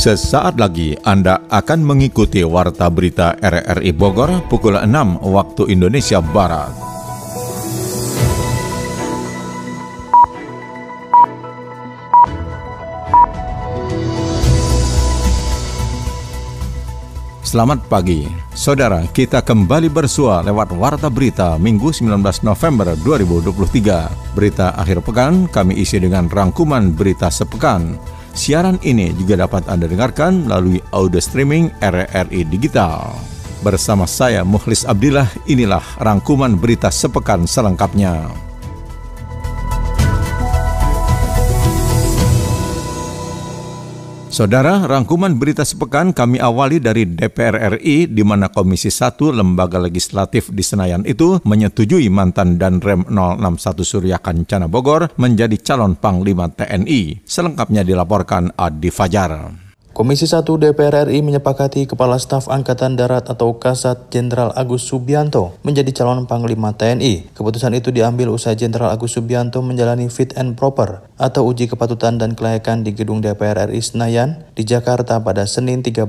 Sesaat lagi Anda akan mengikuti Warta Berita RRI Bogor pukul 6 waktu Indonesia Barat. Selamat pagi, saudara. Kita kembali bersua lewat Warta Berita Minggu 19 November 2023. Berita akhir pekan kami isi dengan rangkuman berita sepekan. Siaran ini juga dapat Anda dengarkan melalui audio streaming RRI Digital. Bersama saya Mukhlis Abdillah, inilah rangkuman berita sepekan selengkapnya. Saudara, rangkuman berita sepekan kami awali dari DPR RI di mana Komisi 1 Lembaga Legislatif di Senayan itu menyetujui mantan dan Rem 061 Surya Kancana Bogor menjadi calon Panglima TNI. Selengkapnya dilaporkan Adi Fajar. Komisi 1 DPR RI menyepakati Kepala Staf Angkatan Darat atau Kasat Jenderal Agus Subianto menjadi calon Panglima TNI. Keputusan itu diambil usai Jenderal Agus Subianto menjalani fit and proper atau uji kepatutan dan kelayakan di gedung DPR RI Senayan di Jakarta pada Senin 13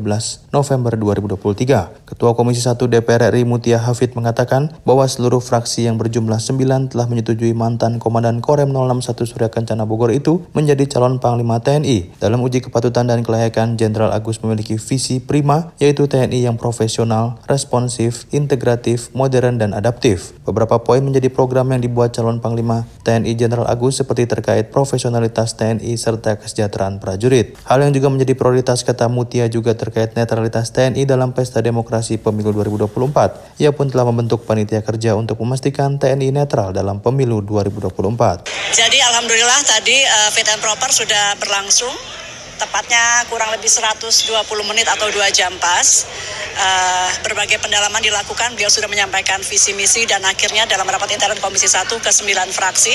November 2023. Ketua Komisi 1 DPR RI Mutia Hafid mengatakan bahwa seluruh fraksi yang berjumlah 9 telah menyetujui mantan Komandan Korem 061 Surya Kencana Bogor itu menjadi calon Panglima TNI. Dalam uji kepatutan dan kelayakan Jenderal Agus memiliki visi prima, yaitu TNI yang profesional, responsif, integratif, modern, dan adaptif. Beberapa poin menjadi program yang dibuat calon Panglima TNI Jenderal Agus seperti terkait profesionalitas TNI serta kesejahteraan prajurit. Hal yang juga menjadi prioritas kata Mutia juga terkait netralitas TNI dalam pesta demokrasi pemilu 2024. Ia pun telah membentuk panitia kerja untuk memastikan TNI netral dalam pemilu 2024. Jadi alhamdulillah tadi uh, fit and proper sudah berlangsung tepatnya kurang lebih 120 menit atau dua jam pas. Uh, berbagai pendalaman dilakukan, beliau sudah menyampaikan visi misi dan akhirnya dalam rapat intern Komisi 1 ke 9 fraksi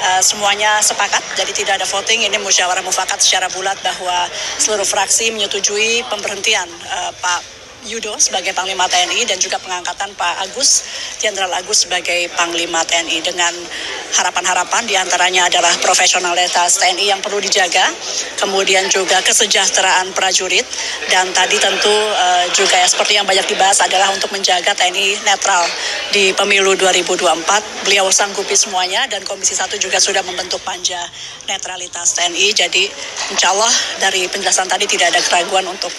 uh, semuanya sepakat, jadi tidak ada voting, ini musyawarah mufakat secara bulat bahwa seluruh fraksi menyetujui pemberhentian uh, Pak Yudo sebagai Panglima TNI dan juga pengangkatan Pak Agus, Jenderal Agus sebagai Panglima TNI dengan harapan-harapan di antaranya adalah profesionalitas TNI yang perlu dijaga, kemudian juga kesejahteraan prajurit dan tadi tentu uh, juga ya seperti yang banyak dibahas adalah untuk menjaga TNI netral di pemilu 2024. Beliau sanggupi semuanya dan Komisi 1 juga sudah membentuk panja netralitas TNI. Jadi insya Allah dari penjelasan tadi tidak ada keraguan untuk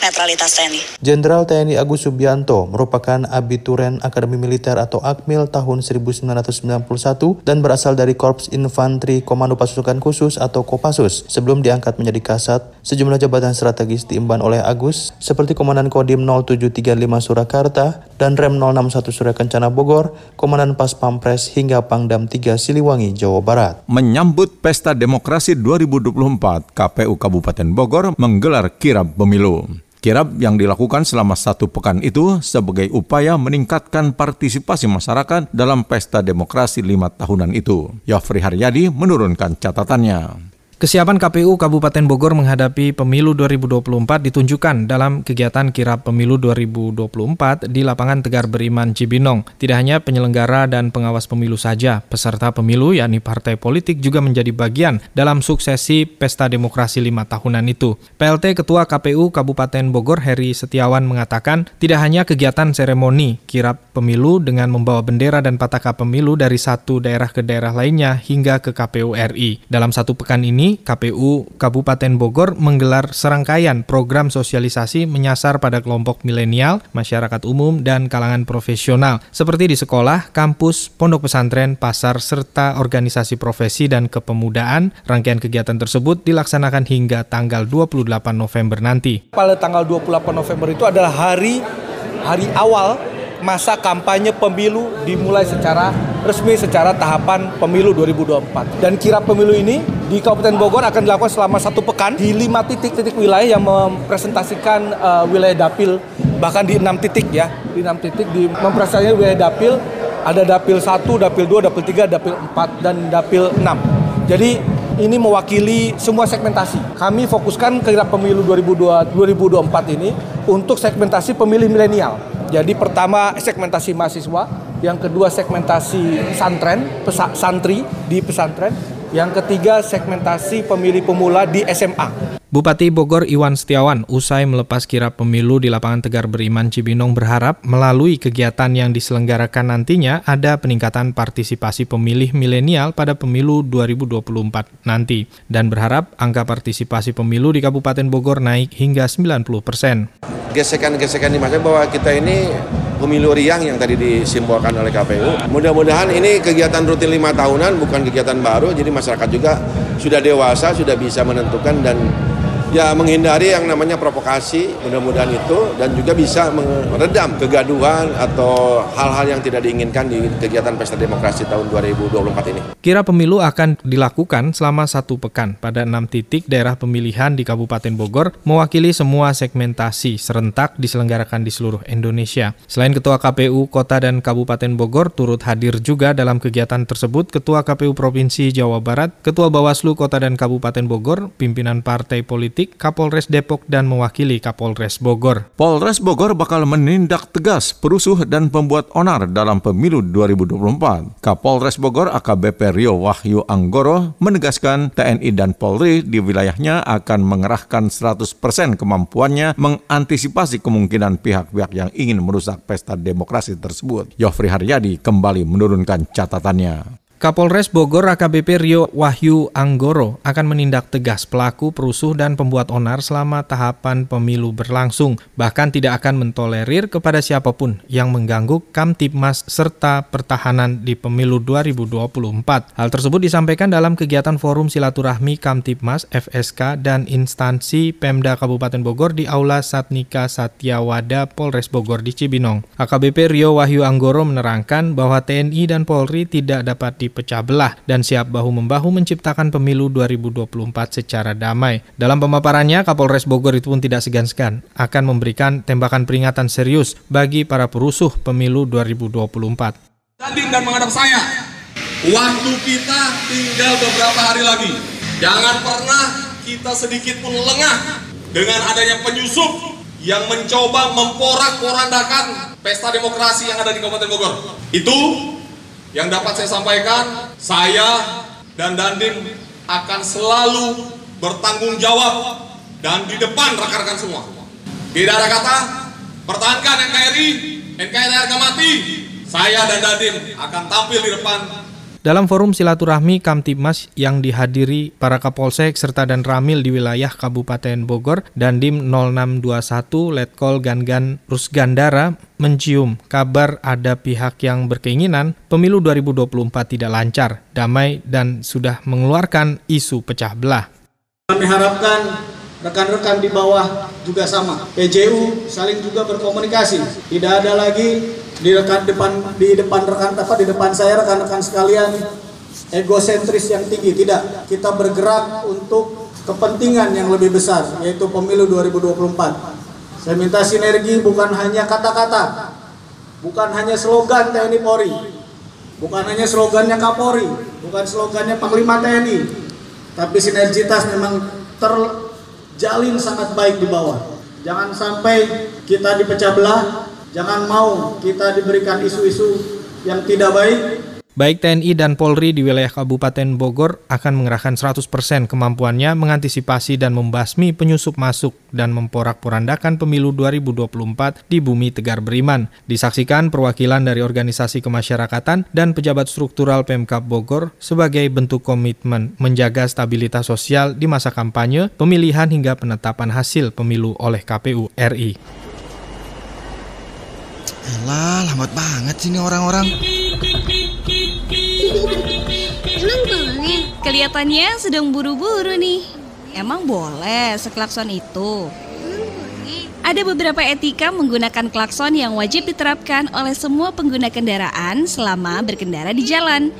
netralitas TNI. Jenderal TNI Agus Subianto merupakan abituren Akademi Militer atau Akmil tahun 1991 dan berasal dari Korps Infanteri Komando Pasukan Khusus atau Kopassus. Sebelum diangkat menjadi kasat, sejumlah jabatan strategis diemban oleh Agus seperti Komandan Kodim 0735 Surakarta dan Rem 061 Surya Kencana Bogor, Komandan Pas Pampres hingga Pangdam 3 Siliwangi, Jawa Barat. Menyambut Pesta Demokrasi 2024, KPU Kabupaten Bogor menggelar kirab pemilu. Kirab yang dilakukan selama satu pekan itu sebagai upaya meningkatkan partisipasi masyarakat dalam pesta demokrasi lima tahunan itu. Yofri Haryadi menurunkan catatannya. Kesiapan KPU Kabupaten Bogor menghadapi pemilu 2024 ditunjukkan dalam kegiatan kirap pemilu 2024 di lapangan Tegar Beriman Cibinong. Tidak hanya penyelenggara dan pengawas pemilu saja, peserta pemilu yakni partai politik juga menjadi bagian dalam suksesi pesta demokrasi lima tahunan itu. PLT Ketua KPU Kabupaten Bogor Heri Setiawan mengatakan tidak hanya kegiatan seremoni kirap pemilu dengan membawa bendera dan pataka pemilu dari satu daerah ke daerah lainnya hingga ke KPU RI. Dalam satu pekan ini KPU Kabupaten Bogor menggelar serangkaian program sosialisasi menyasar pada kelompok milenial, masyarakat umum, dan kalangan profesional, seperti di sekolah, kampus, pondok pesantren, pasar, serta organisasi profesi dan kepemudaan. Rangkaian kegiatan tersebut dilaksanakan hingga tanggal 28 November nanti. Pada tanggal 28 November itu adalah hari hari awal masa kampanye pemilu dimulai secara resmi secara tahapan pemilu 2024. Dan kirap pemilu ini di Kabupaten Bogor akan dilakukan selama satu pekan di lima titik-titik wilayah yang mempresentasikan uh, wilayah dapil bahkan di enam titik ya di enam titik di mempresentasikan wilayah dapil ada dapil 1, dapil 2, dapil 3, dapil 4 dan dapil 6. Jadi ini mewakili semua segmentasi. Kami fokuskan kirap pemilu 2024 ini untuk segmentasi pemilih milenial jadi pertama segmentasi mahasiswa, yang kedua segmentasi santren, santri di pesantren, yang ketiga segmentasi pemilih pemula di SMA. Bupati Bogor Iwan Setiawan usai melepas kirap pemilu di lapangan Tegar Beriman Cibinong berharap melalui kegiatan yang diselenggarakan nantinya ada peningkatan partisipasi pemilih milenial pada pemilu 2024 nanti dan berharap angka partisipasi pemilu di Kabupaten Bogor naik hingga 90 persen. Gesekan-gesekan di masa bahwa kita ini pemilu riang yang tadi disimbolkan oleh KPU. Mudah-mudahan ini kegiatan rutin lima tahunan bukan kegiatan baru, jadi masyarakat juga sudah dewasa, sudah bisa menentukan dan ya menghindari yang namanya provokasi mudah-mudahan itu dan juga bisa meredam kegaduhan atau hal-hal yang tidak diinginkan di kegiatan pesta demokrasi tahun 2024 ini. Kira pemilu akan dilakukan selama satu pekan pada enam titik daerah pemilihan di Kabupaten Bogor mewakili semua segmentasi serentak diselenggarakan di seluruh Indonesia. Selain Ketua KPU Kota dan Kabupaten Bogor turut hadir juga dalam kegiatan tersebut Ketua KPU Provinsi Jawa Barat, Ketua Bawaslu Kota dan Kabupaten Bogor, pimpinan partai politik Kapolres Depok dan mewakili Kapolres Bogor. Polres Bogor bakal menindak tegas perusuh dan pembuat onar dalam pemilu 2024. Kapolres Bogor AKBP Rio Wahyu Anggoro menegaskan TNI dan Polri di wilayahnya akan mengerahkan 100% kemampuannya mengantisipasi kemungkinan pihak-pihak yang ingin merusak pesta demokrasi tersebut. Yofri Haryadi kembali menurunkan catatannya. Kapolres Bogor AKBP Rio Wahyu Anggoro akan menindak tegas pelaku perusuh dan pembuat onar selama tahapan pemilu berlangsung, bahkan tidak akan mentolerir kepada siapa pun yang mengganggu Kamtipmas serta pertahanan di pemilu 2024. Hal tersebut disampaikan dalam kegiatan forum silaturahmi Kamtipmas, FSK, dan instansi Pemda Kabupaten Bogor di Aula Satnika Satyawada Polres Bogor di Cibinong. AKBP Rio Wahyu Anggoro menerangkan bahwa TNI dan Polri tidak dapat di dipecah belah dan siap bahu-membahu menciptakan pemilu 2024 secara damai. Dalam pemaparannya, Kapolres Bogor itu pun tidak segan-segan akan memberikan tembakan peringatan serius bagi para perusuh pemilu 2024. Tadi dan menghadap saya, waktu kita tinggal beberapa hari lagi. Jangan pernah kita sedikit pun lengah dengan adanya penyusup yang mencoba memporak-porandakan pesta demokrasi yang ada di Kabupaten Bogor. Itu yang dapat saya sampaikan, saya dan Dandim akan selalu bertanggung jawab dan di depan rekan-rekan semua. Tidak ada kata, pertahankan NKRI, NKRI harga mati. Saya dan Dandim akan tampil di depan dalam forum silaturahmi Kamtibmas yang dihadiri para Kapolsek serta dan Ramil di wilayah Kabupaten Bogor, dan Dim 0621 Letkol Gangan Rusgandara mencium kabar ada pihak yang berkeinginan pemilu 2024 tidak lancar, damai, dan sudah mengeluarkan isu pecah belah. Kami harapkan rekan-rekan di bawah juga sama. PJU saling juga berkomunikasi. Tidak ada lagi di rekan depan di depan rekan apa di depan saya rekan-rekan sekalian egosentris yang tinggi. Tidak. Kita bergerak untuk kepentingan yang lebih besar yaitu pemilu 2024 saya minta sinergi bukan hanya kata-kata. Bukan hanya slogan TNI Polri. Bukan hanya slogannya Kapolri. Bukan slogannya Panglima TNI tapi sinergitas memang terjalin sangat baik di bawah jangan sampai kita dipecah belah Jangan mau kita diberikan isu-isu yang tidak baik. Baik TNI dan Polri di wilayah Kabupaten Bogor akan mengerahkan 100% kemampuannya mengantisipasi dan membasmi penyusup masuk dan memporak-porandakan pemilu 2024 di bumi Tegar Beriman. Disaksikan perwakilan dari organisasi kemasyarakatan dan pejabat struktural Pemkap Bogor sebagai bentuk komitmen menjaga stabilitas sosial di masa kampanye, pemilihan hingga penetapan hasil pemilu oleh KPU RI. Alah, lambat banget sih ini orang-orang. Boleh? Kelihatannya sedang buru-buru nih. Emang boleh seklakson itu? Ada beberapa etika menggunakan klakson yang wajib diterapkan oleh semua pengguna kendaraan selama berkendara di jalan.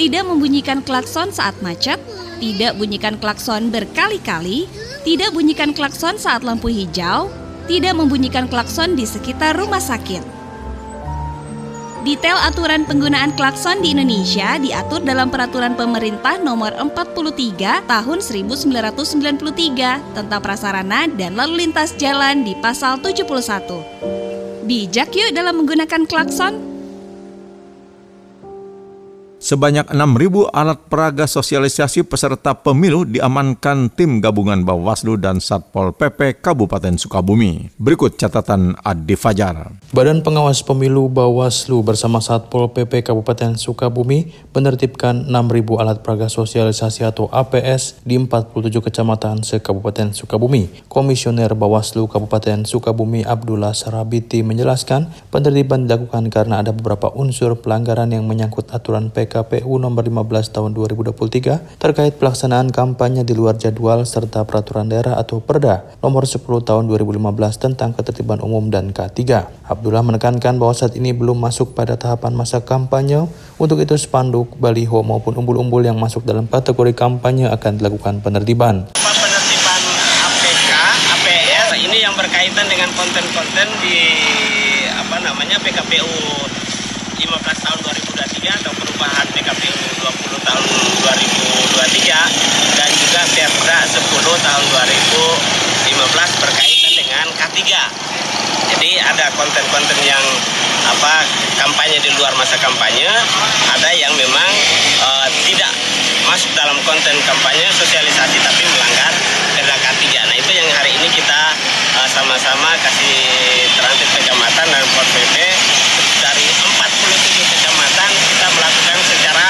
Tidak membunyikan klakson saat macet, tidak bunyikan klakson berkali-kali, tidak bunyikan klakson saat lampu hijau, tidak membunyikan klakson di sekitar rumah sakit. Detail aturan penggunaan klakson di Indonesia diatur dalam Peraturan Pemerintah Nomor 43 Tahun 1993 tentang prasarana dan lalu lintas jalan di Pasal 71. Bijak yuk dalam menggunakan klakson. Sebanyak 6.000 alat peraga sosialisasi peserta pemilu diamankan tim gabungan Bawaslu dan Satpol PP Kabupaten Sukabumi. Berikut catatan Adi Fajar. Badan Pengawas Pemilu Bawaslu bersama Satpol PP Kabupaten Sukabumi menertibkan 6.000 alat peraga sosialisasi atau APS di 47 kecamatan se-Kabupaten Sukabumi. Komisioner Bawaslu Kabupaten Sukabumi Abdullah Sarabiti menjelaskan penertiban dilakukan karena ada beberapa unsur pelanggaran yang menyangkut aturan PK KPU nomor 15 tahun 2023 terkait pelaksanaan kampanye di luar jadwal serta peraturan daerah atau Perda nomor 10 tahun 2015 tentang ketertiban umum dan K3. Abdullah menekankan bahwa saat ini belum masuk pada tahapan masa kampanye, untuk itu spanduk, baliho maupun umbul-umbul yang masuk dalam kategori kampanye akan dilakukan penertiban. Penertiban APK, ini yang berkaitan dengan konten-konten di apa namanya PKPU 15 tahun 2023 atau perubahan PKPU 20 tahun 2023 dan juga Perda 10 tahun 2015 berkaitan dengan K3. Jadi ada konten-konten yang apa kampanye di luar masa kampanye, ada yang memang uh, tidak masuk dalam konten kampanye sosialisasi tapi melanggar Perda K3. Nah, itu yang hari ini kita uh, sama-sama kasih transit kecamatan dan Pol PP dari 47 kecamatan kita melakukan secara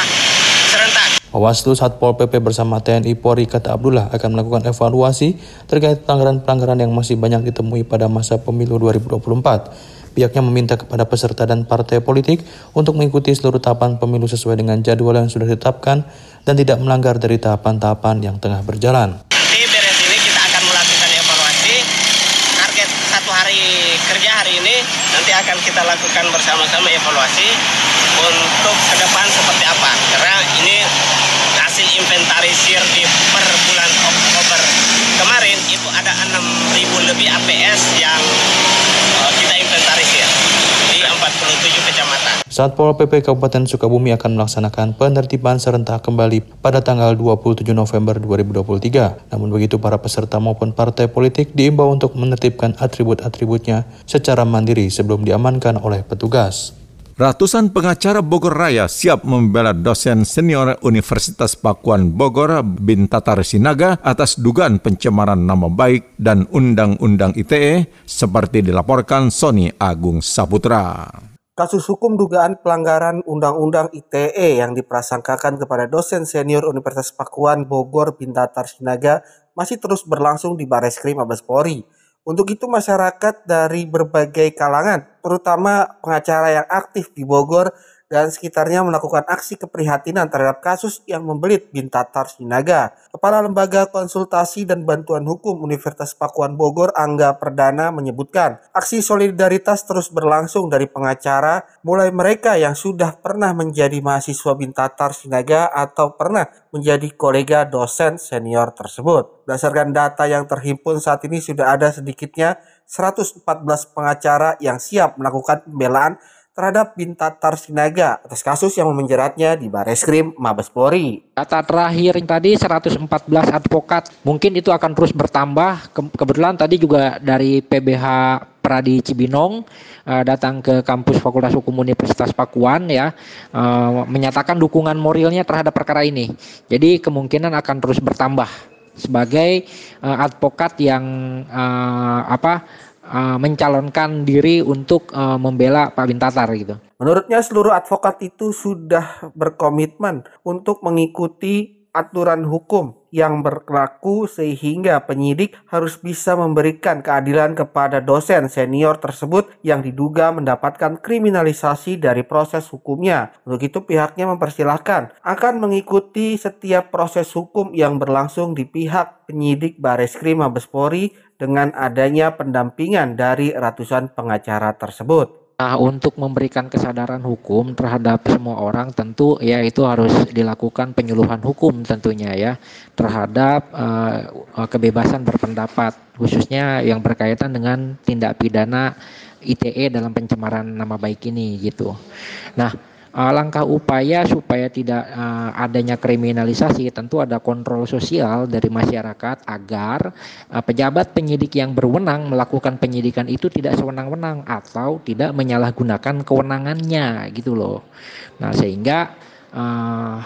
serentak. Bawaslu Satpol PP bersama TNI Polri kata Abdullah akan melakukan evaluasi terkait pelanggaran-pelanggaran yang masih banyak ditemui pada masa pemilu 2024. Pihaknya meminta kepada peserta dan partai politik untuk mengikuti seluruh tahapan pemilu sesuai dengan jadwal yang sudah ditetapkan dan tidak melanggar dari tahapan-tahapan yang tengah berjalan. Di beres ini kita akan melakukan evaluasi target satu hari kerja hari ini nanti akan kita lakukan bersama-sama evaluasi untuk ke depan seperti apa karena ini hasil inventarisir di per bulan Oktober kemarin itu ada 6.000 lebih APS yang uh, kita inventarisir di 47 kecamatan. Satpol PP Kabupaten Sukabumi akan melaksanakan penertiban serentak kembali pada tanggal 27 November 2023. Namun begitu para peserta maupun partai politik diimbau untuk menertibkan atribut-atributnya secara mandiri sebelum diamankan oleh petugas. Ratusan pengacara Bogor Raya siap membela dosen senior Universitas Pakuan Bogor bin Tatar Sinaga atas dugaan pencemaran nama baik dan Undang-Undang ITE seperti dilaporkan Sony Agung Saputra. Kasus hukum dugaan pelanggaran Undang-Undang ITE yang diprasangkakan kepada dosen senior Universitas Pakuan Bogor bin Tatar Sinaga masih terus berlangsung di Bareskrim Mabes Polri. Untuk itu masyarakat dari berbagai kalangan, terutama pengacara yang aktif di Bogor dan sekitarnya melakukan aksi keprihatinan terhadap kasus yang membelit bin Tatar Sinaga. Kepala Lembaga Konsultasi dan Bantuan Hukum Universitas Pakuan Bogor, Angga Perdana menyebutkan, aksi solidaritas terus berlangsung dari pengacara, mulai mereka yang sudah pernah menjadi mahasiswa bin Tatar Sinaga atau pernah menjadi kolega dosen senior tersebut. Berdasarkan data yang terhimpun saat ini sudah ada sedikitnya 114 pengacara yang siap melakukan pembelaan terhadap Bintatar Sinaga atas kasus yang memenjeratnya di Bareskrim Mabes Polri. Data terakhir yang tadi 114 advokat, mungkin itu akan terus bertambah. kebetulan tadi juga dari PBH Pradi Cibinong uh, datang ke kampus Fakultas Hukum Universitas Pakuan ya uh, menyatakan dukungan moralnya terhadap perkara ini. Jadi kemungkinan akan terus bertambah sebagai uh, advokat yang apa uh, mencalonkan diri untuk uh, membela Pak Bintatar gitu. Menurutnya seluruh advokat itu sudah berkomitmen untuk mengikuti aturan hukum yang berlaku sehingga penyidik harus bisa memberikan keadilan kepada dosen senior tersebut yang diduga mendapatkan kriminalisasi dari proses hukumnya. Untuk itu pihaknya mempersilahkan akan mengikuti setiap proses hukum yang berlangsung di pihak penyidik Bareskrim Mabespori dengan adanya pendampingan dari ratusan pengacara tersebut. Nah, untuk memberikan kesadaran hukum terhadap semua orang tentu ya itu harus dilakukan penyuluhan hukum tentunya ya terhadap uh, kebebasan berpendapat khususnya yang berkaitan dengan tindak pidana ITE dalam pencemaran nama baik ini gitu. Nah, uh, langkah upaya supaya tidak uh, adanya kriminalisasi tentu ada kontrol sosial dari masyarakat agar uh, pejabat penyidik yang berwenang melakukan penyidikan itu tidak sewenang-wenang atau tidak menyalahgunakan kewenangannya gitu loh. Nah, sehingga uh,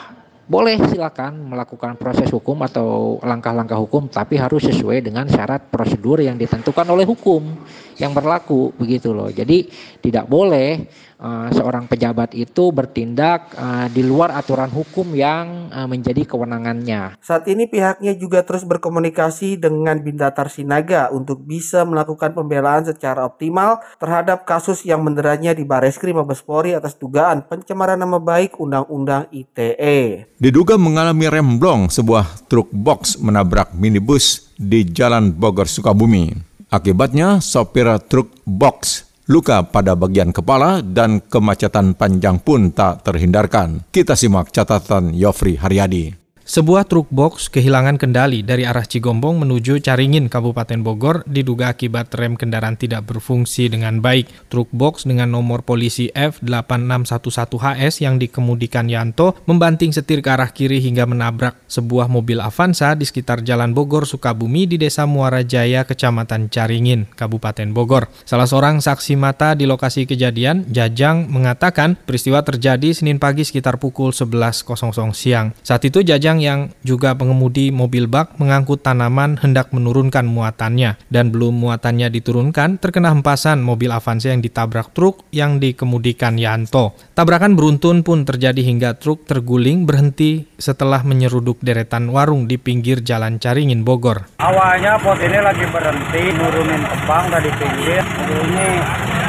boleh silakan melakukan proses hukum atau langkah-langkah hukum tapi harus sesuai dengan syarat prosedur yang ditentukan oleh hukum yang berlaku begitu loh. Jadi tidak boleh uh, seorang pejabat itu bertindak uh, di luar aturan hukum yang uh, menjadi kewenangannya. Saat ini pihaknya juga terus berkomunikasi dengan Bindatar Sinaga untuk bisa melakukan pembelaan secara optimal terhadap kasus yang menderanya di Bareskrim Mabespori atas dugaan pencemaran nama baik Undang-Undang ITE. Diduga mengalami remblong sebuah truk box menabrak minibus di Jalan Bogor Sukabumi. Akibatnya sopir truk box luka pada bagian kepala dan kemacetan panjang pun tak terhindarkan. Kita simak catatan Yofri Haryadi. Sebuah truk box kehilangan kendali dari arah Cigombong menuju Caringin, Kabupaten Bogor, diduga akibat rem kendaraan tidak berfungsi dengan baik. Truk box dengan nomor polisi F8611HS yang dikemudikan Yanto membanting setir ke arah kiri hingga menabrak sebuah mobil Avanza di sekitar Jalan Bogor, Sukabumi di Desa Muara Jaya, Kecamatan Caringin, Kabupaten Bogor. Salah seorang saksi mata di lokasi kejadian, Jajang, mengatakan peristiwa terjadi Senin pagi sekitar pukul 11.00 siang. Saat itu Jajang yang juga pengemudi mobil bak mengangkut tanaman hendak menurunkan muatannya dan belum muatannya diturunkan terkena hempasan mobil Avanza yang ditabrak truk yang dikemudikan Yanto. Tabrakan beruntun pun terjadi hingga truk terguling berhenti setelah menyeruduk deretan warung di pinggir Jalan Caringin Bogor. Awalnya pos ini lagi berhenti nurunin kebang dari pinggir, ini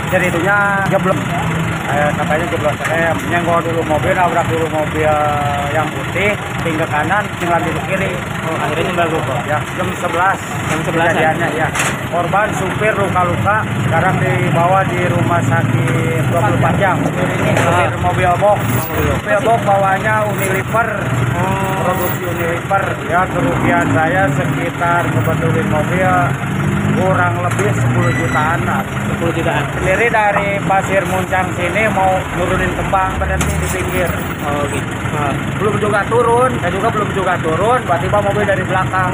jadinya jeblok eh, katanya jeblos rem nyenggol dulu mobil nabrak dulu mobil yang putih tinggal kanan tinggal di kiri. Oh, akhirnya nyebrang dulu ya jam 11 jam 11 kejadiannya ya. Korban supir luka-luka sekarang dibawa di rumah sakit 24 jam. Ini supir mobil box. Mobil box. Bawanya Unilever. Oh. produksi Unilever. Ya kerugian saya sekitar kebetulan mobil kurang lebih 10 jutaan lah. 10 jutaan. Sendiri dari Pasir Muncang sini mau nurunin kembang berhenti di pinggir. Oh gitu. Nah, belum juga turun, saya juga belum juga turun, tiba-tiba mobil dari belakang.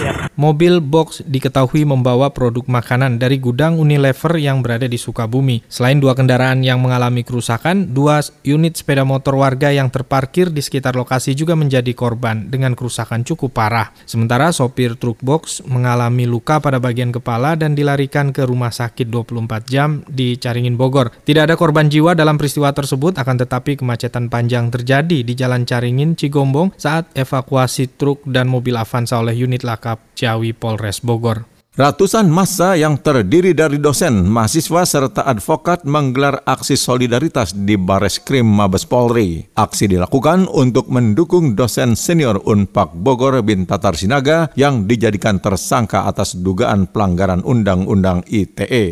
Ya. Mobil box diketahui membawa produk makanan dari gudang Unilever yang berada di Sukabumi. Selain dua kendaraan yang mengalami kerusakan, dua unit sepeda motor warga yang terparkir di sekitar lokasi juga menjadi korban dengan kerusakan cukup parah. Sementara sopir truk box mengalami luka pada bagian kepala dan dilarikan ke rumah sakit 24 jam di Caringin Bogor. Tidak ada korban jiwa dalam peristiwa tersebut, akan tetapi kemacetan panjang terjadi di Jalan Caringin Cigombong saat evakuasi truk dan mobil Avanza oleh unit lakap Ciawi Polres Bogor. Ratusan massa yang terdiri dari dosen, mahasiswa, serta advokat menggelar aksi solidaritas di Bares Krim Mabes Polri. Aksi dilakukan untuk mendukung dosen senior Unpak Bogor bin Tatar Sinaga yang dijadikan tersangka atas dugaan pelanggaran Undang-Undang ITE.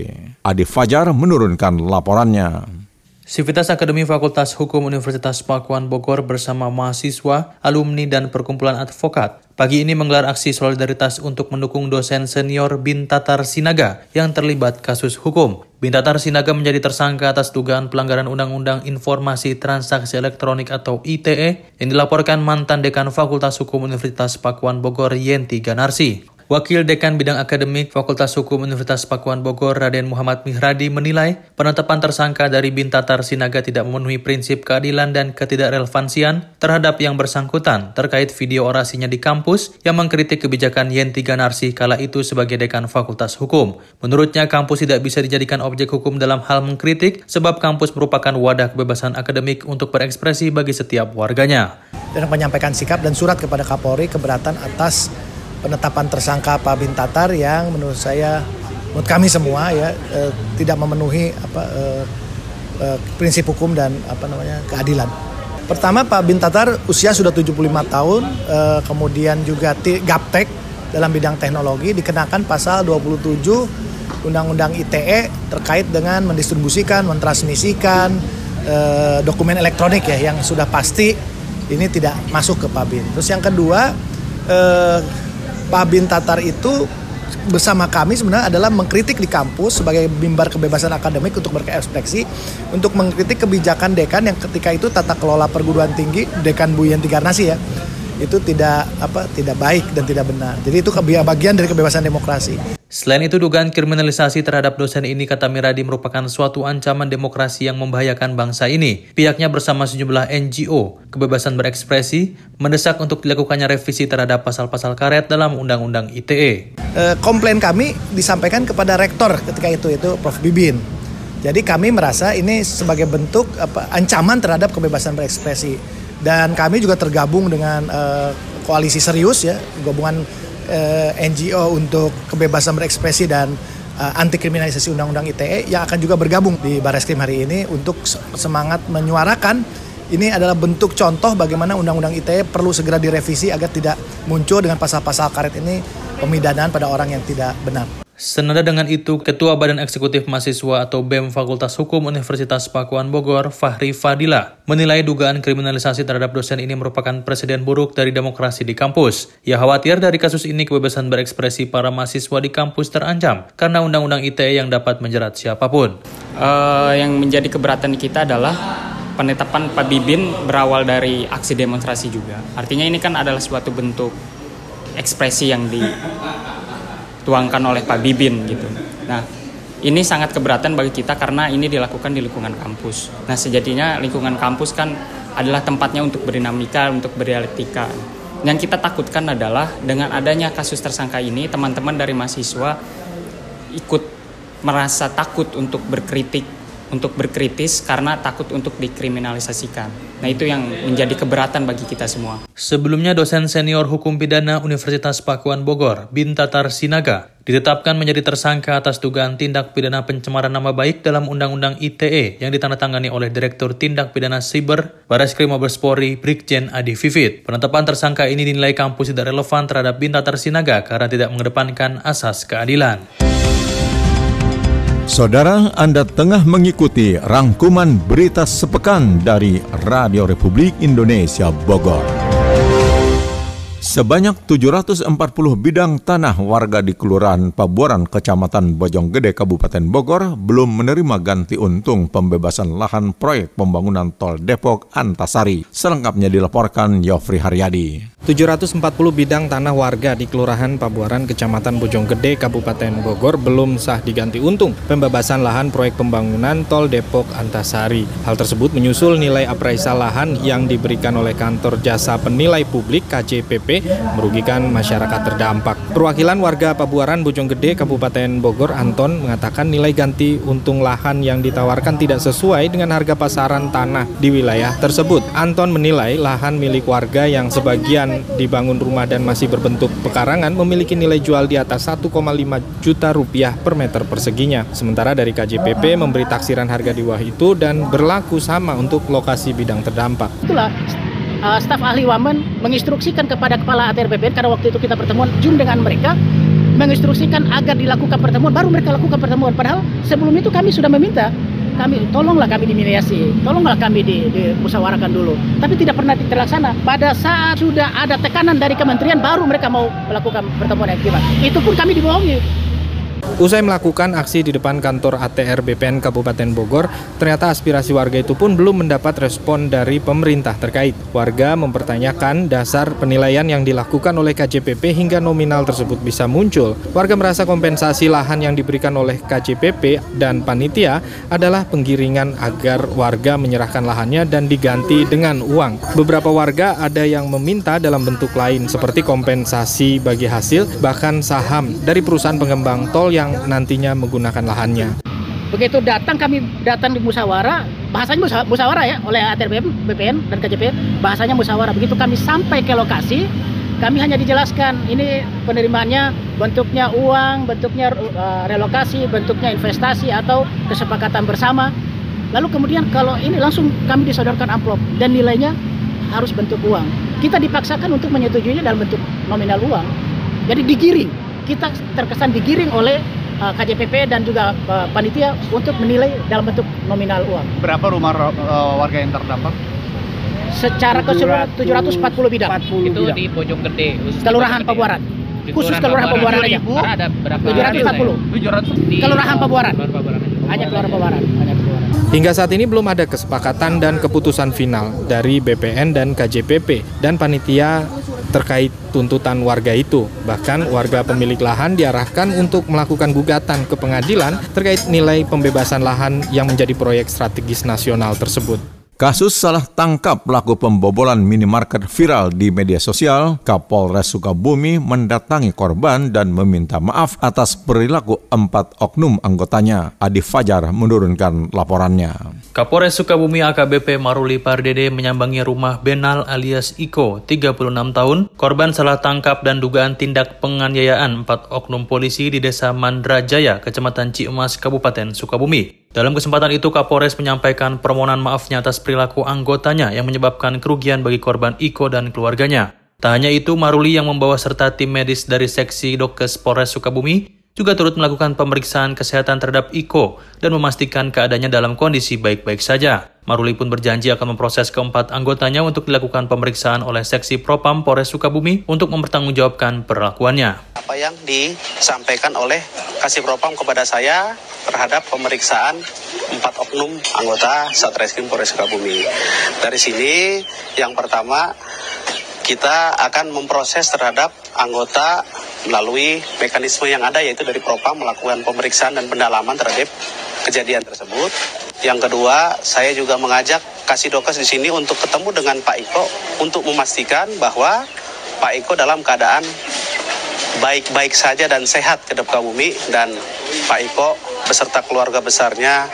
Adi Fajar menurunkan laporannya. Sivitas Akademi Fakultas Hukum Universitas Pakuan Bogor bersama mahasiswa, alumni, dan perkumpulan advokat pagi ini menggelar aksi solidaritas untuk mendukung dosen senior Bintatar Sinaga yang terlibat kasus hukum. Bintatar Sinaga menjadi tersangka atas dugaan pelanggaran Undang-Undang Informasi Transaksi Elektronik atau ITE yang dilaporkan mantan dekan Fakultas Hukum Universitas Pakuan Bogor Yenti Ganarsi. Wakil Dekan Bidang Akademik Fakultas Hukum Universitas Pakuan Bogor Raden Muhammad Mihradi menilai penetapan tersangka dari Bintatar Sinaga tidak memenuhi prinsip keadilan dan ketidakrelevansian terhadap yang bersangkutan terkait video orasinya di kampus yang mengkritik kebijakan Yenti Ganarsi kala itu sebagai Dekan Fakultas Hukum. Menurutnya kampus tidak bisa dijadikan objek hukum dalam hal mengkritik sebab kampus merupakan wadah kebebasan akademik untuk berekspresi bagi setiap warganya. Dan menyampaikan sikap dan surat kepada Kapolri keberatan atas penetapan tersangka Pak Bin Tatar yang menurut saya menurut kami semua ya eh, tidak memenuhi apa eh, eh, prinsip hukum dan apa namanya keadilan. Pertama Pak Bin Tatar usia sudah 75 tahun, eh, kemudian juga gaptek dalam bidang teknologi dikenakan pasal 27 Undang-Undang ITE terkait dengan mendistribusikan, mentransmisikan eh, dokumen elektronik ya yang sudah pasti ini tidak masuk ke Pak Bin. Terus yang kedua eh, Pak Bin Tatar itu bersama kami sebenarnya adalah mengkritik di kampus sebagai mimbar kebebasan akademik untuk berekspresi untuk mengkritik kebijakan dekan yang ketika itu tata kelola perguruan tinggi dekan Bu Yanti Garnasi ya itu tidak apa tidak baik dan tidak benar. Jadi itu bagian dari kebebasan demokrasi. Selain itu, dugaan kriminalisasi terhadap dosen ini kata Miradi merupakan suatu ancaman demokrasi yang membahayakan bangsa ini. Pihaknya bersama sejumlah NGO, kebebasan berekspresi, mendesak untuk dilakukannya revisi terhadap pasal-pasal karet dalam Undang-Undang ITE. E, komplain kami disampaikan kepada rektor ketika itu, itu Prof. Bibin. Jadi kami merasa ini sebagai bentuk apa, ancaman terhadap kebebasan berekspresi. Dan kami juga tergabung dengan e, koalisi serius ya, gabungan eh, NGO untuk kebebasan berekspresi dan uh, anti kriminalisasi undang-undang ITE yang akan juga bergabung di Bareskrim hari ini untuk semangat menyuarakan ini adalah bentuk contoh bagaimana undang-undang ITE perlu segera direvisi agar tidak muncul dengan pasal-pasal karet ini pemidanaan pada orang yang tidak benar. Senada dengan itu, Ketua Badan Eksekutif Mahasiswa atau BEM Fakultas Hukum Universitas Pakuan Bogor, Fahri Fadila, menilai dugaan kriminalisasi terhadap dosen ini merupakan presiden buruk dari demokrasi di kampus. Ia khawatir dari kasus ini kebebasan berekspresi para mahasiswa di kampus terancam karena undang-undang ITE yang dapat menjerat siapa pun. Uh, yang menjadi keberatan kita adalah penetapan Pak Bibin berawal dari aksi demonstrasi juga. Artinya ini kan adalah suatu bentuk ekspresi yang di dituangkan oleh Pak Bibin gitu. Nah, ini sangat keberatan bagi kita karena ini dilakukan di lingkungan kampus. Nah, sejatinya lingkungan kampus kan adalah tempatnya untuk berdinamika, untuk berdialektika. Yang kita takutkan adalah dengan adanya kasus tersangka ini, teman-teman dari mahasiswa ikut merasa takut untuk berkritik untuk berkritis karena takut untuk dikriminalisasikan. Nah itu yang menjadi keberatan bagi kita semua. Sebelumnya dosen senior hukum pidana Universitas Pakuan Bogor, Bintatar Sinaga, ditetapkan menjadi tersangka atas dugaan tindak pidana pencemaran nama baik dalam Undang-Undang ITE yang ditandatangani oleh Direktur Tindak Pidana Siber Barreskrim Mabespori Brigjen Adi Vivit. Penetapan tersangka ini dinilai kampus tidak relevan terhadap Bintatar Sinaga karena tidak mengedepankan asas keadilan. Saudara, Anda tengah mengikuti rangkuman berita sepekan dari Radio Republik Indonesia Bogor. Sebanyak 740 bidang tanah warga di Kelurahan Pabuaran, Kecamatan Bojonggede, Kabupaten Bogor belum menerima ganti untung pembebasan lahan proyek pembangunan tol Depok Antasari. Selengkapnya dilaporkan Yofri Haryadi. 740 bidang tanah warga di Kelurahan Pabuaran, Kecamatan Bojonggede, Kabupaten Bogor belum sah diganti untung pembebasan lahan proyek pembangunan tol Depok Antasari. Hal tersebut menyusul nilai apraisal lahan yang diberikan oleh kantor jasa penilai publik KJPP merugikan masyarakat terdampak. Perwakilan warga Pabuaran Bojonggede Kabupaten Bogor Anton mengatakan nilai ganti untung lahan yang ditawarkan tidak sesuai dengan harga pasaran tanah di wilayah tersebut. Anton menilai lahan milik warga yang sebagian dibangun rumah dan masih berbentuk pekarangan memiliki nilai jual di atas 1,5 juta rupiah per meter perseginya. Sementara dari KJPP memberi taksiran harga di bawah itu dan berlaku sama untuk lokasi bidang terdampak. Itulah uh, staf ahli Wamen menginstruksikan kepada kepala ATR BPN karena waktu itu kita pertemuan Zoom dengan mereka menginstruksikan agar dilakukan pertemuan baru mereka lakukan pertemuan. Padahal sebelum itu kami sudah meminta kami tolonglah kami dimediasi tolonglah kami di, dimusyawarahkan dulu. Tapi tidak pernah terlaksana. Pada saat sudah ada tekanan dari kementerian baru mereka mau melakukan pertemuan yang itu pun kami dibohongi Usai melakukan aksi di depan kantor ATR BPN Kabupaten Bogor, ternyata aspirasi warga itu pun belum mendapat respon dari pemerintah terkait. Warga mempertanyakan dasar penilaian yang dilakukan oleh KJPP hingga nominal tersebut bisa muncul. Warga merasa kompensasi lahan yang diberikan oleh KJPP dan panitia adalah penggiringan agar warga menyerahkan lahannya dan diganti dengan uang. Beberapa warga ada yang meminta dalam bentuk lain seperti kompensasi bagi hasil bahkan saham dari perusahaan pengembang tol yang yang nantinya menggunakan lahannya. Begitu datang kami datang di musyawarah, bahasanya musyawarah ya oleh ATRBM, BPN dan KJP, bahasanya musyawarah. Begitu kami sampai ke lokasi, kami hanya dijelaskan ini penerimaannya bentuknya uang, bentuknya uh, relokasi, bentuknya investasi atau kesepakatan bersama. Lalu kemudian kalau ini langsung kami disodorkan amplop dan nilainya harus bentuk uang. Kita dipaksakan untuk menyetujuinya dalam bentuk nominal uang. Jadi digiring. Kita terkesan digiring oleh uh, eh, KJPP dan juga uh, panitia untuk menilai dalam bentuk nominal uang. Berapa rumah uh, warga yang terdampak? Secara keseluruhan 740 bidang. 40 itu bidang. di Bojonggede. Kelurahan Pabuaran. Khusus Kelurahan Pabuaran aja. Ada berapa? 740. 700 Kelurahan Pabuaran. Hanya Kelurahan Pabuaran. Hanya Pabuaran. Hingga saat ini belum ada kesepakatan dan keputusan final dari BPN dan KJPP dan panitia terkait tuntutan warga itu. Bahkan warga pemilik lahan diarahkan untuk melakukan gugatan ke pengadilan terkait nilai pembebasan lahan yang menjadi proyek strategis nasional tersebut. Kasus salah tangkap pelaku pembobolan minimarket viral di media sosial, Kapolres Sukabumi mendatangi korban dan meminta maaf atas perilaku empat oknum anggotanya. Adi Fajar menurunkan laporannya. Kapolres Sukabumi AKBP Maruli Pardede menyambangi rumah Benal alias Iko, 36 tahun, korban salah tangkap dan dugaan tindak penganiayaan empat oknum polisi di Desa Mandrajaya, Kecamatan Ciemas, Kabupaten Sukabumi. Dalam kesempatan itu, Kapolres menyampaikan permohonan maafnya atas perilaku anggotanya yang menyebabkan kerugian bagi korban Iko dan keluarganya. Tak hanya itu, Maruli yang membawa serta tim medis dari seksi Dokes Polres Sukabumi juga turut melakukan pemeriksaan kesehatan terhadap Iko dan memastikan keadaannya dalam kondisi baik-baik saja. Maruli pun berjanji akan memproses keempat anggotanya untuk dilakukan pemeriksaan oleh seksi Propam Polres Sukabumi untuk mempertanggungjawabkan perlakuannya. Apa yang disampaikan oleh Kasih Propam kepada saya terhadap pemeriksaan empat oknum anggota Satreskrim Polres Sukabumi. Dari sini yang pertama kita akan memproses terhadap anggota melalui mekanisme yang ada yaitu dari Propam melakukan pemeriksaan dan pendalaman terhadap kejadian tersebut. Yang kedua, saya juga mengajak kasih dokes di sini untuk ketemu dengan Pak Iko untuk memastikan bahwa Pak Iko dalam keadaan baik-baik saja dan sehat ke depan bumi dan Pak Iko beserta keluarga besarnya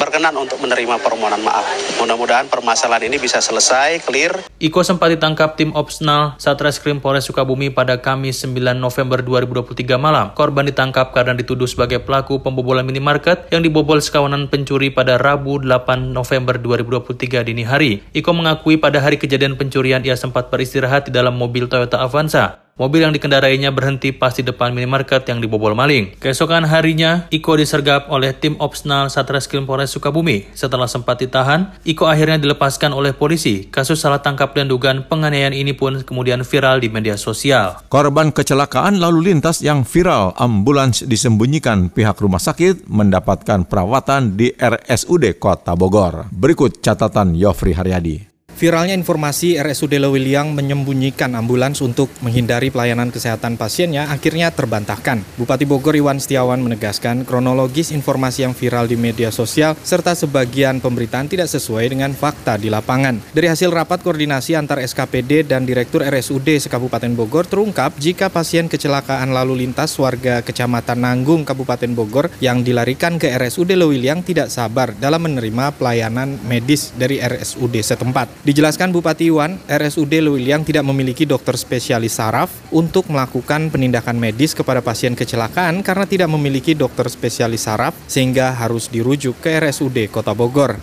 berkenan untuk menerima permohonan maaf. Mudah-mudahan permasalahan ini bisa selesai, clear. Iko sempat ditangkap tim Opsnal Satreskrim Polres Sukabumi pada Kamis 9 November 2023 malam. Korban ditangkap karena dituduh sebagai pelaku pembobolan minimarket yang dibobol sekawanan pencuri pada Rabu 8 November 2023 dini hari. Iko mengakui pada hari kejadian pencurian ia sempat beristirahat di dalam mobil Toyota Avanza. Mobil yang dikendarainya berhenti pas di depan minimarket yang dibobol maling. Keesokan harinya, Iko disergap oleh tim Opsnal Satreskrim Polres Sukabumi. Setelah sempat ditahan, Iko akhirnya dilepaskan oleh polisi. Kasus salah tangkap dan dugaan penganiayaan ini pun kemudian viral di media sosial. Korban kecelakaan lalu lintas yang viral, ambulans disembunyikan pihak rumah sakit mendapatkan perawatan di RSUD Kota Bogor. Berikut catatan Yofri Haryadi. Viralnya informasi RSUD Lewiliang menyembunyikan ambulans untuk menghindari pelayanan kesehatan pasiennya akhirnya terbantahkan. Bupati Bogor Iwan Setiawan menegaskan kronologis informasi yang viral di media sosial serta sebagian pemberitaan tidak sesuai dengan fakta di lapangan. Dari hasil rapat koordinasi antar SKPD dan Direktur RSUD Sekabupaten Bogor terungkap jika pasien kecelakaan lalu lintas warga Kecamatan Nanggung Kabupaten Bogor yang dilarikan ke RSUD Lewiliang tidak sabar dalam menerima pelayanan medis dari RSUD setempat. Dijelaskan Bupati Iwan, RSUD Lewiliang tidak memiliki dokter spesialis saraf untuk melakukan penindakan medis kepada pasien kecelakaan karena tidak memiliki dokter spesialis saraf sehingga harus dirujuk ke RSUD Kota Bogor.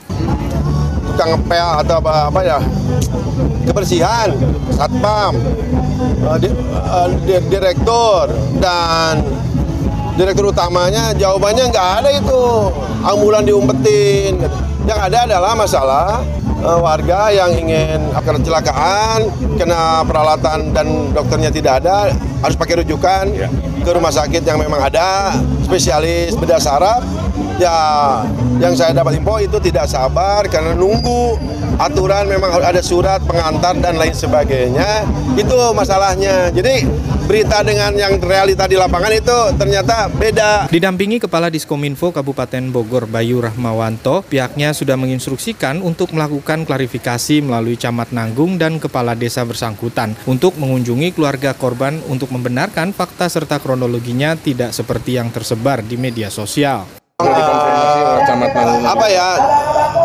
Tukang ngepel atau apa, apa ya, kebersihan, satpam, uh, di, uh, di, direktur, dan direktur utamanya jawabannya nggak ada itu. Ambulan diumpetin. Yang ada adalah masalah uh, warga yang ingin akan kecelakaan, kena peralatan dan dokternya tidak ada, harus pakai rujukan ya. ke rumah sakit yang memang ada, spesialis bedah saraf. Ya, yang saya dapat info itu tidak sabar karena nunggu aturan memang ada surat pengantar dan lain sebagainya. Itu masalahnya. Jadi berita dengan yang realita di lapangan itu ternyata beda. Didampingi Kepala Diskominfo Kabupaten Bogor Bayu Rahmawanto, pihaknya sudah menginstruksikan untuk melakukan klarifikasi melalui camat Nanggung dan Kepala Desa bersangkutan untuk mengunjungi keluarga korban untuk membenarkan fakta serta kronologinya tidak seperti yang tersebar di media sosial. Uh, apa ya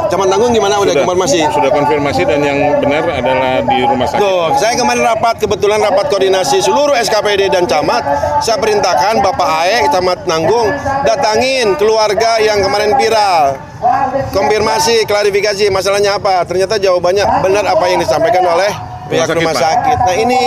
Camat Nanggung gimana udah konfirmasi? Sudah konfirmasi dan yang benar adalah di rumah sakit. Tuh, saya kemarin rapat kebetulan rapat koordinasi seluruh SKPD dan camat. Saya perintahkan Bapak Ae Camat Nanggung datangin keluarga yang kemarin viral. Konfirmasi, klarifikasi masalahnya apa? Ternyata jawabannya benar apa yang disampaikan oleh pihak rumah sakit. Nah, ini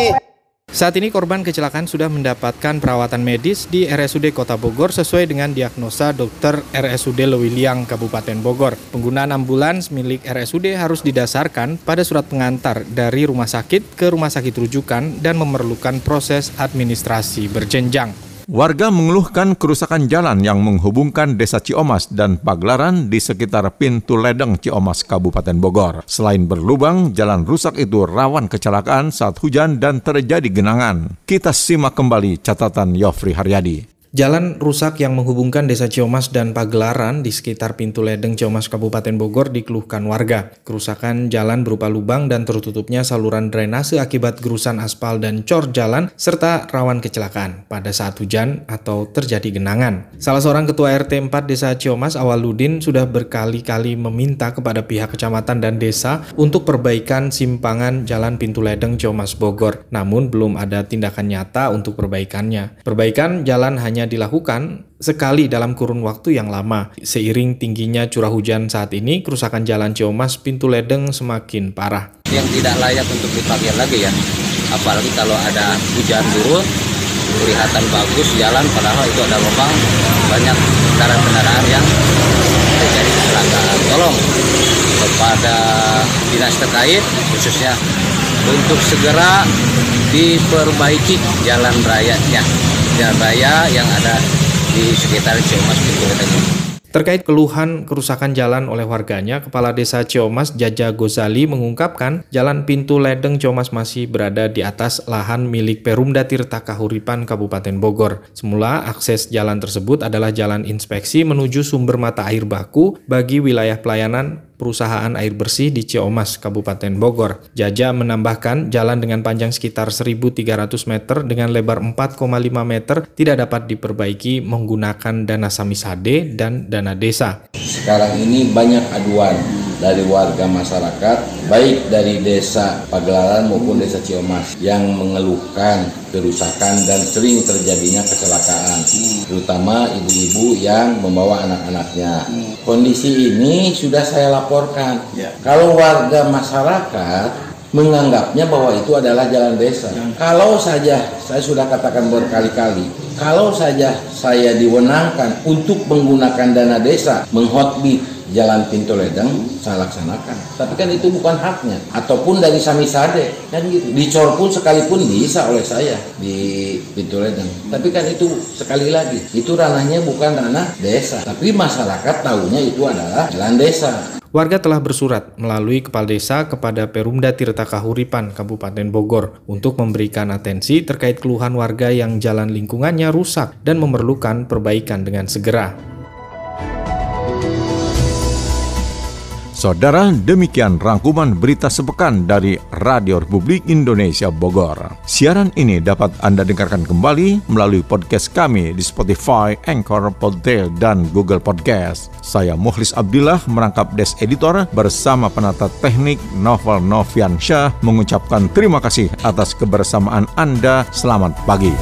saat ini korban kecelakaan sudah mendapatkan perawatan medis di RSUD Kota Bogor sesuai dengan diagnosa dokter RSUD Lewiliang Kabupaten Bogor. Penggunaan ambulans milik RSUD harus didasarkan pada surat pengantar dari rumah sakit ke rumah sakit rujukan dan memerlukan proses administrasi berjenjang. Warga mengeluhkan kerusakan jalan yang menghubungkan Desa Ciomas dan Paglaran di sekitar pintu ledeng Ciomas, Kabupaten Bogor. Selain berlubang, jalan rusak itu rawan kecelakaan saat hujan dan terjadi genangan. Kita simak kembali catatan Yofri Haryadi. Jalan rusak yang menghubungkan Desa Ciomas dan Pagelaran di sekitar pintu ledeng Ciomas Kabupaten Bogor dikeluhkan warga. Kerusakan jalan berupa lubang dan tertutupnya saluran drainase akibat gerusan aspal dan cor jalan serta rawan kecelakaan pada saat hujan atau terjadi genangan. Salah seorang ketua RT 4 Desa Ciomas Awaludin sudah berkali-kali meminta kepada pihak kecamatan dan desa untuk perbaikan simpangan jalan pintu ledeng Ciomas Bogor. Namun belum ada tindakan nyata untuk perbaikannya. Perbaikan jalan hanya hanya dilakukan sekali dalam kurun waktu yang lama. Seiring tingginya curah hujan saat ini, kerusakan jalan Ciomas pintu ledeng semakin parah. Yang tidak layak untuk dipakai lagi ya, apalagi kalau ada hujan turun, kelihatan bagus jalan padahal itu ada lubang, banyak kendaraan-kendaraan yang terjadi kecelakaan. Tolong kepada dinas terkait khususnya untuk segera diperbaiki jalan rayanya jalan raya yang ada di sekitar Ciomas Pintu Terkait keluhan kerusakan jalan oleh warganya, Kepala Desa Ciomas Jaja Gozali mengungkapkan jalan pintu ledeng Ciomas masih berada di atas lahan milik Perumda Tirta Kahuripan Kabupaten Bogor. Semula akses jalan tersebut adalah jalan inspeksi menuju sumber mata air baku bagi wilayah pelayanan perusahaan air bersih di Ciomas, Kabupaten Bogor. Jaja menambahkan jalan dengan panjang sekitar 1.300 meter dengan lebar 4,5 meter tidak dapat diperbaiki menggunakan dana samisade dan dana desa. Sekarang ini banyak aduan dari warga masyarakat baik dari desa Pagelaran maupun desa Ciomas yang mengeluhkan kerusakan dan sering terjadinya kecelakaan terutama ibu-ibu yang membawa anak-anaknya. Kondisi ini sudah saya laporkan. Kalau warga masyarakat menganggapnya bahwa itu adalah jalan desa. Kalau saja saya sudah katakan berkali-kali, kalau saja saya diwenangkan untuk menggunakan dana desa menghotbi jalan pintu ledeng saya laksanakan. Tapi kan itu bukan haknya. Ataupun dari samisade kan gitu. Dicor pun sekalipun bisa oleh saya di pintu ledeng tapi kan itu sekali lagi itu ranahnya bukan ranah desa. Tapi masyarakat tahunya itu adalah jalan desa. Warga telah bersurat melalui Kepala Desa kepada Perumda Tirta Kahuripan, Kabupaten Bogor, untuk memberikan atensi terkait keluhan warga yang jalan lingkungannya rusak dan memerlukan perbaikan dengan segera. Saudara, demikian rangkuman berita sepekan dari Radio Republik Indonesia Bogor. Siaran ini dapat Anda dengarkan kembali melalui podcast kami di Spotify, Anchor, Podtail, dan Google Podcast. Saya Muhlis Abdillah merangkap Des Editor bersama penata teknik Novel Novian Syah mengucapkan terima kasih atas kebersamaan Anda. Selamat pagi.